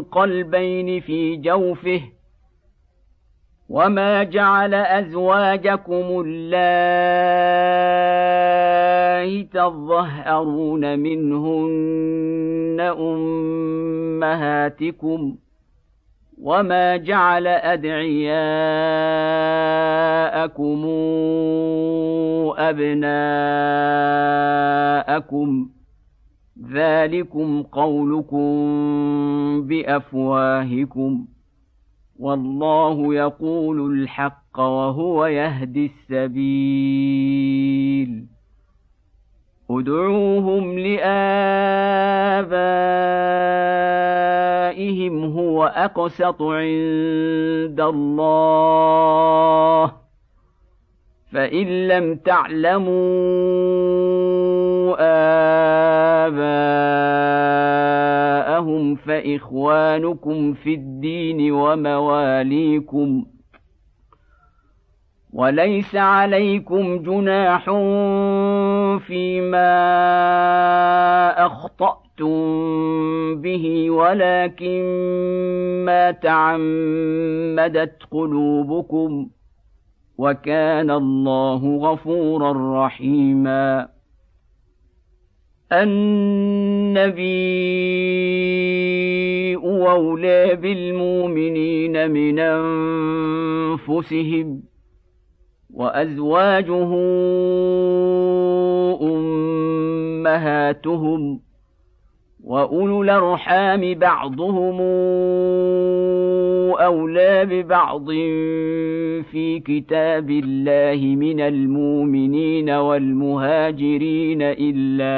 قلبين في جوفه وما جعل أزواجكم اللائي تظهرون منهن أمهاتكم وما جعل أدعياءكم أبناءكم ذلكم قولكم بأفواهكم والله يقول الحق وهو يهدي السبيل. ادعوهم لآبائهم هو أقسط عند الله. فإن لم تعلموا آباءهم فإخوانكم في الدين ومواليكم وليس عليكم جناح فيما أخطأتم به ولكن ما تعمدت قلوبكم وكان الله غفورا رحيما. النبي أولى بالمؤمنين من أنفسهم وأزواجه أمهاتهم واولو الارحام بعضهم اولى ببعض في كتاب الله من المؤمنين والمهاجرين الا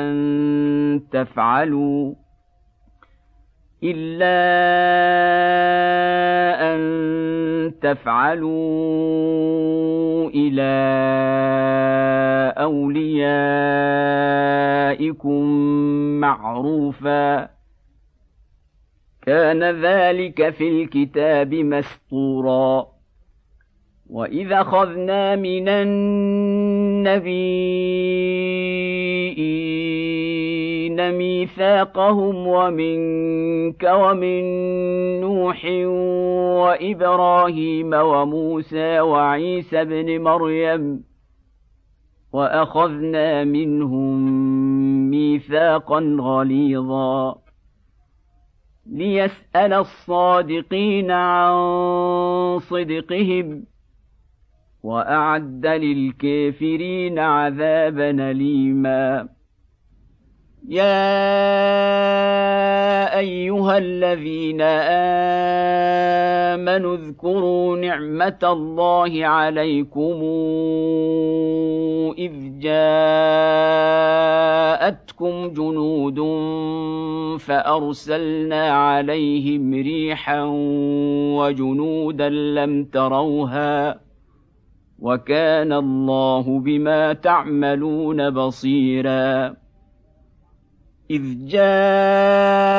ان تفعلوا إلا أن تفعلوا إلى أوليائكم معروفا. كان ذلك في الكتاب مسطورا. وإذا أخذنا من النبيين ميثاقهم ومنك ومن نوح وإبراهيم وموسى وعيسى ابن مريم. وأخذنا منهم ميثاقا غليظا. ليسأل الصادقين عن صدقهم وأعد للكافرين عذابا أليما. يا أيها الذين آمنوا اذكروا نعمة الله عليكم إذ جاءتكم جنود فأرسلنا عليهم ريحا وجنودا لم تروها وكان الله بما تعملون بصيرا إذ جاءوكم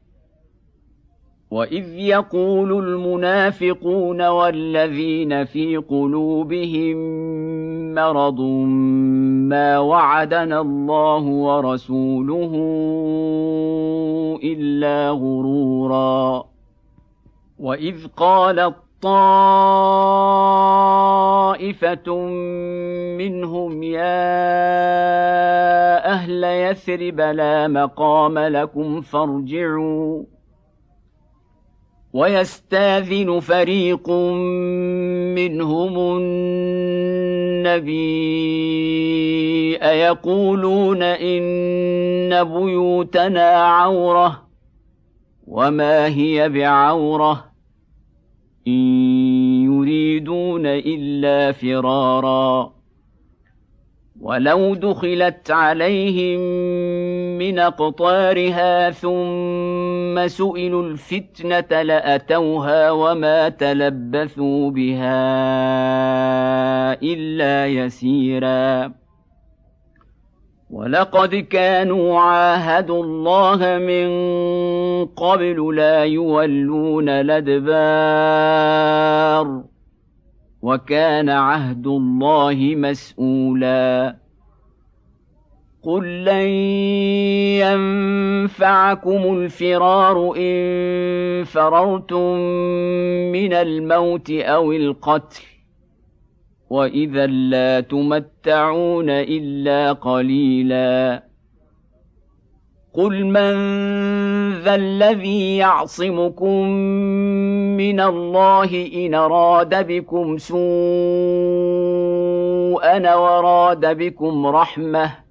واذ يقول المنافقون والذين في قلوبهم مرض ما وعدنا الله ورسوله الا غرورا واذ قالت طائفه منهم يا أهل يثرب لا مقام لكم فارجعوا ويستاذن فريق منهم النبي أيقولون إن بيوتنا عورة وما هي بعورة إن يريدون إلا فرارا ولو دخلت عليهم من أقطارها ثم سئلوا الفتنة لأتوها وما تلبثوا بها إلا يسيرا. ولقد كانوا عاهدوا الله من قبل لا يولون الأدبار وكان عهد الله مسؤولا. قل لن ينفعكم الفرار ان فررتم من الموت أو القتل واذا لا تمتعون الا قليلا قل من ذا الذي يعصمكم من الله ان اراد بكم سوءا وراد بكم رحمه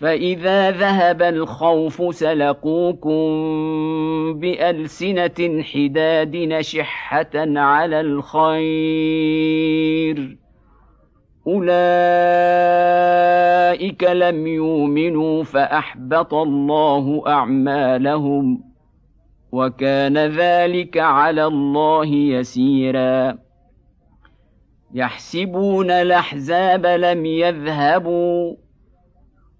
فاذا ذهب الخوف سلقوكم بالسنه حداد نشحه على الخير اولئك لم يؤمنوا فاحبط الله اعمالهم وكان ذلك على الله يسيرا يحسبون الاحزاب لم يذهبوا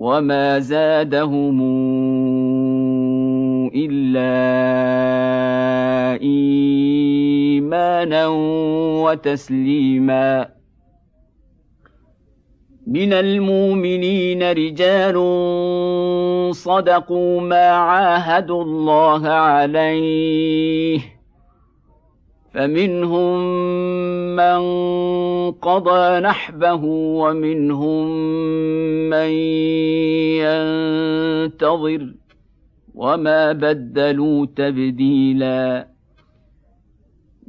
وما زادهم الا ايمانا وتسليما من المؤمنين رجال صدقوا ما عاهدوا الله عليه فمنهم من قضى نحبه ومنهم من ينتظر وما بدلوا تبديلا.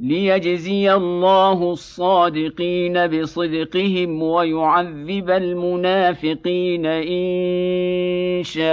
ليجزي الله الصادقين بصدقهم ويعذب المنافقين إن شاء.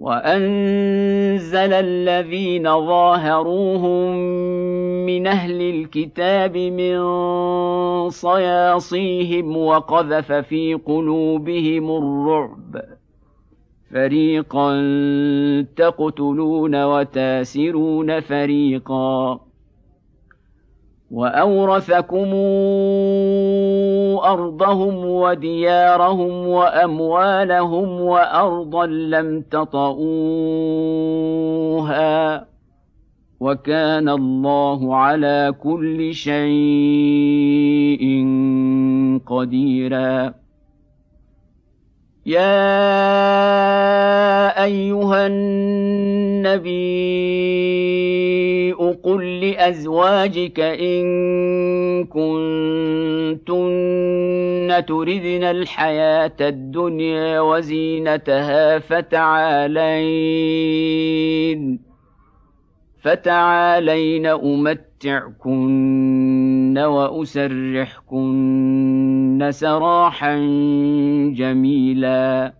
وأنزل الذين ظاهروهم من أهل الكتاب من صياصيهم وقذف في قلوبهم الرعب. فريقا تقتلون وتاسرون فريقا. واورثكم ارضهم وديارهم واموالهم وارضا لم تطئوها وكان الله على كل شيء قديرا يا ايها النبي قل لازواجك ان كنتن تردن الحياة الدنيا وزينتها فتعالين فتعالين امتعكن واسرحكن سراحا جميلا.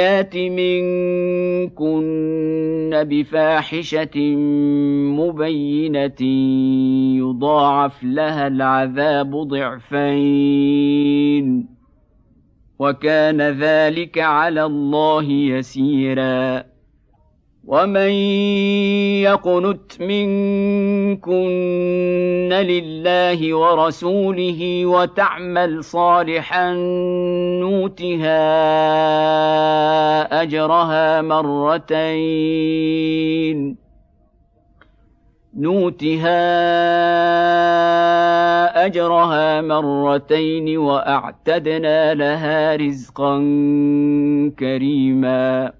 يات منكن بفاحشة مبينة يضاعف لها العذاب ضعفين وكان ذلك على الله يسيرا ومن يقنت منكن لله ورسوله وتعمل صالحا نوتها اجرها مرتين نوتها اجرها مرتين واعتدنا لها رزقا كريما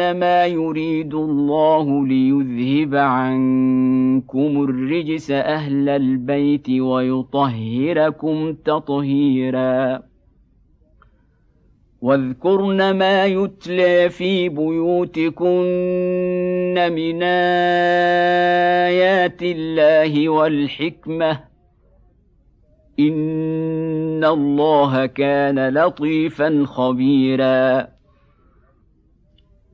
إنما يريد الله ليذهب عنكم الرجس أهل البيت ويطهركم تطهيرا. واذكرن ما يتلى في بيوتكن من آيات الله والحكمة. إن الله كان لطيفا خبيرا.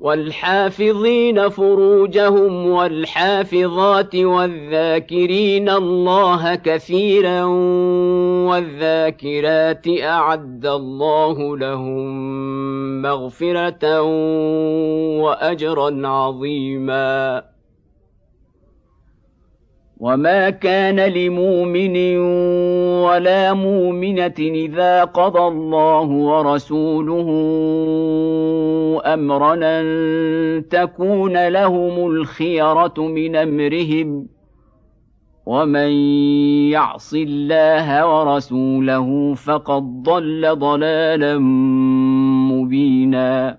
والحافظين فروجهم والحافظات والذاكرين الله كثيرا والذاكرات أعد الله لهم مغفرة واجرا عظيما وما كان لمؤمن ولا مؤمنه اذا قضى الله ورسوله امرا ان تكون لهم الخيره من امرهم ومن يعص الله ورسوله فقد ضل ضلالا مبينا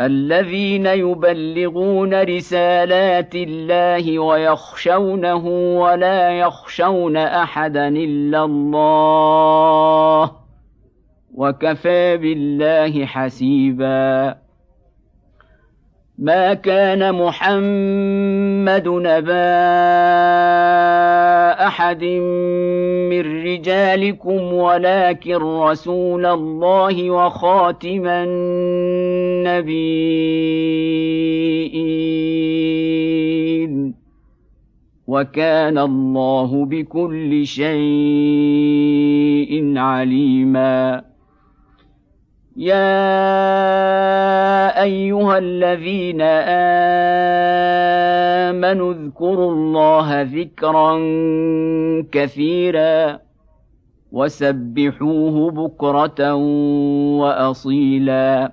الذين يبلغون رسالات الله ويخشونه ولا يخشون أحدا إلا الله وكفى بالله حسيبا ما كان محمد نبا أحد من رجالكم ولكن رسول الله وخاتم النبيين. وكان الله بكل شيء عليما. يا ايها الذين امنوا اذكروا الله ذكرا كثيرا وسبحوه بكره واصيلا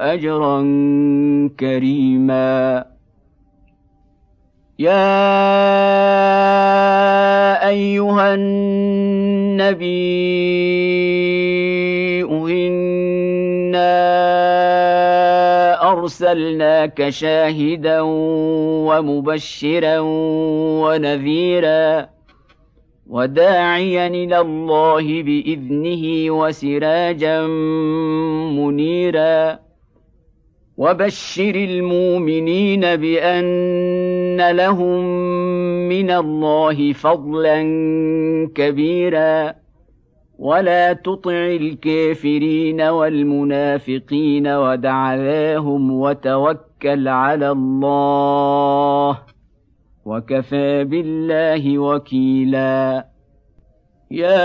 أجرا كريما. يا أيها النبي إنا أرسلناك شاهدا ومبشرا ونذيرا وداعيا إلى الله بإذنه وسراجا منيرا. وبشر المؤمنين بان لهم من الله فضلا كبيرا ولا تطع الكافرين والمنافقين ودع ذاهم وتوكل على الله وكفى بالله وكيلا يا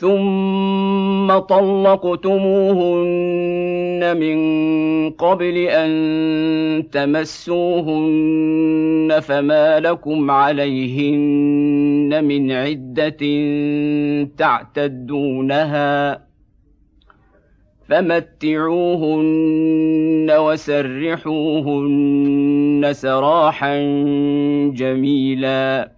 ثم طلقتموهن من قبل أن تمسوهن فما لكم عليهن من عدة تعتدونها فمتعوهن وسرحوهن سراحا جميلا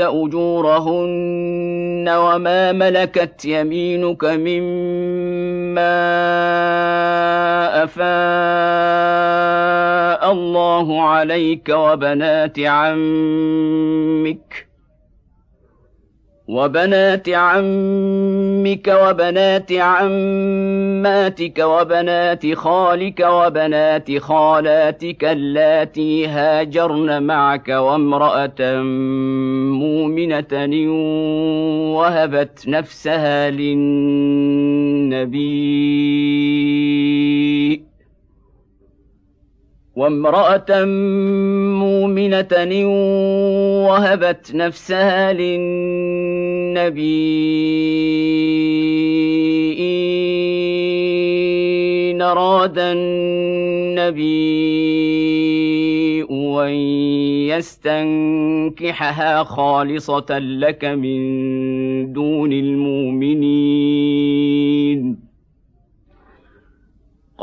أجورهن وما ملكت يمينك مما أفاء الله عليك وبنات عمك وبنات عمك وبنات عماتك وبنات خالك وبنات خالاتك اللاتي هاجرن معك وامرأة مؤمنة وهبت نفسها للنبي. وامرأة مؤمنة وهبت نفسها للنبي. إن أراد النبي أن يستنكحها خالصة لك من دون المؤمنين.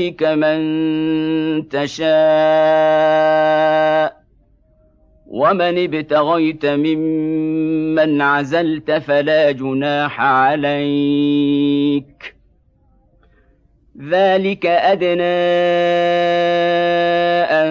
إليك من تشاء ومن ابتغيت ممن عزلت فلا جناح عليك. ذلك أدنى أن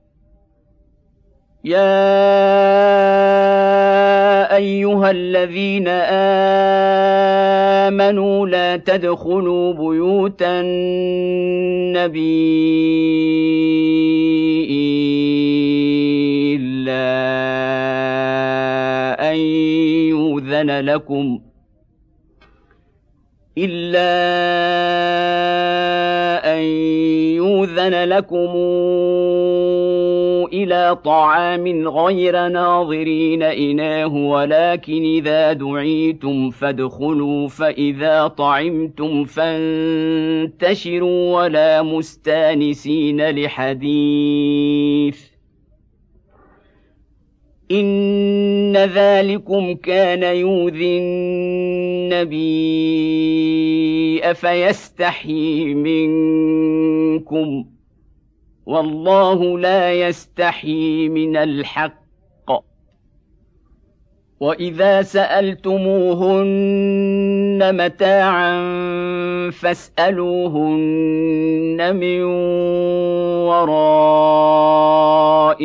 يا ايها الذين امنوا لا تدخلوا بيوت النبي الا ان يؤذن لكم الا ان يؤذن لكم إلى طعام غير ناظرين إناه ولكن إذا دعيتم فادخلوا فإذا طعمتم فانتشروا ولا مستانسين لحديث. إن ذلكم كان يؤذي النبي أفيستحيي منكم ۖ؟ والله لا يستحيي من الحق. وإذا سألتموهن متاعا فاسألوهن من وراء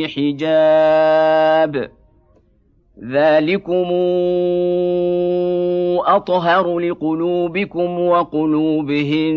حجاب. ذلكم أطهر لقلوبكم وقلوبهن.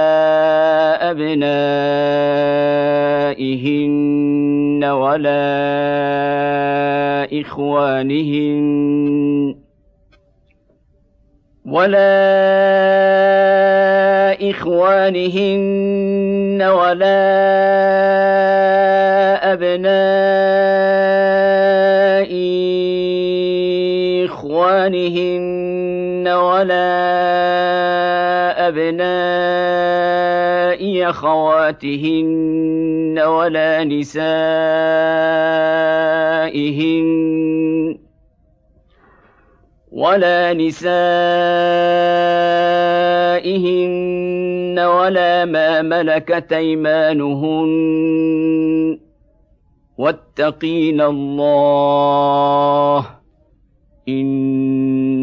أبنائهن ولا إخوانهن ولا إخوانهن ولا أبناء إخوانهن ولا أبناء أخواتهن ولا نسائهن ولا نسائهن ولا ما ملكت أيمانهن واتقين الله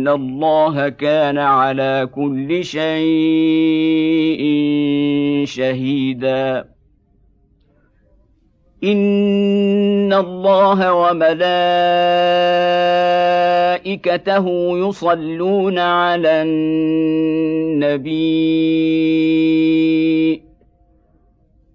ان الله كان على كل شيء شهيدا. ان الله وملائكته يصلون على النبي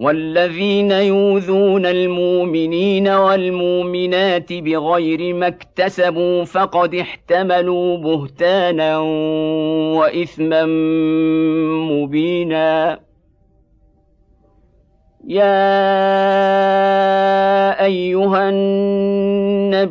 والذين يؤذون المؤمنين والمؤمنات بغير ما اكتسبوا فقد احتملوا بهتانا وإثما مبينا. يا أيها النبي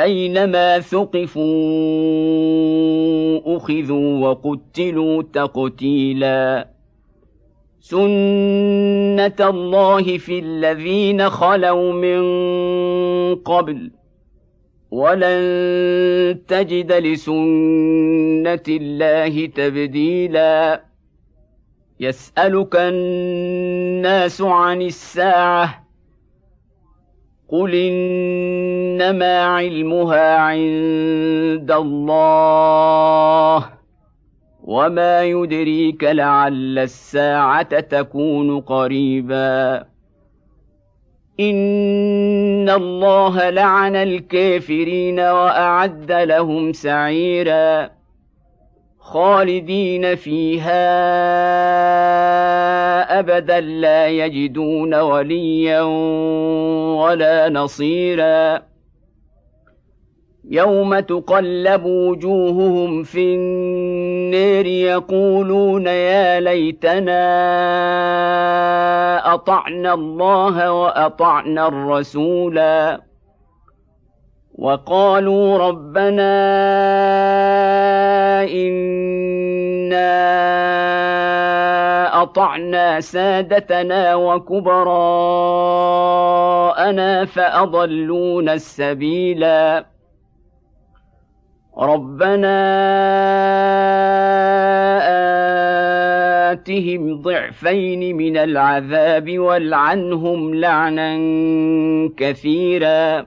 أينما ثقفوا أخذوا وقتلوا تقتيلا. سنه الله في الذين خلوا من قبل. ولن تجد لسنه الله تبديلا. يسالك الناس عن الساعة. قل انما علمها عند الله وما يدريك لعل الساعة تكون قريبا ان الله لعن الكافرين واعد لهم سعيرا خالدين فيها أبدا لا يجدون وليا ولا نصيرا. يوم تقلب وجوههم في النير يقولون يا ليتنا أطعنا الله وأطعنا الرسولا. وقالوا ربنا اطعنا سادتنا وكبراءنا فأضلونا السبيلا. ربنا آتهم ضعفين من العذاب والعنهم لعنا كثيرا.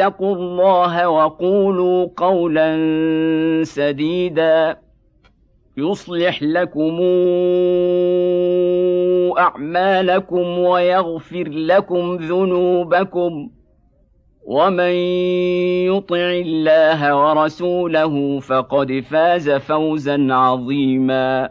اتقوا الله وقولوا قولا سديدا. يصلح لكم أعمالكم ويغفر لكم ذنوبكم. ومن يطع الله ورسوله فقد فاز فوزا عظيما.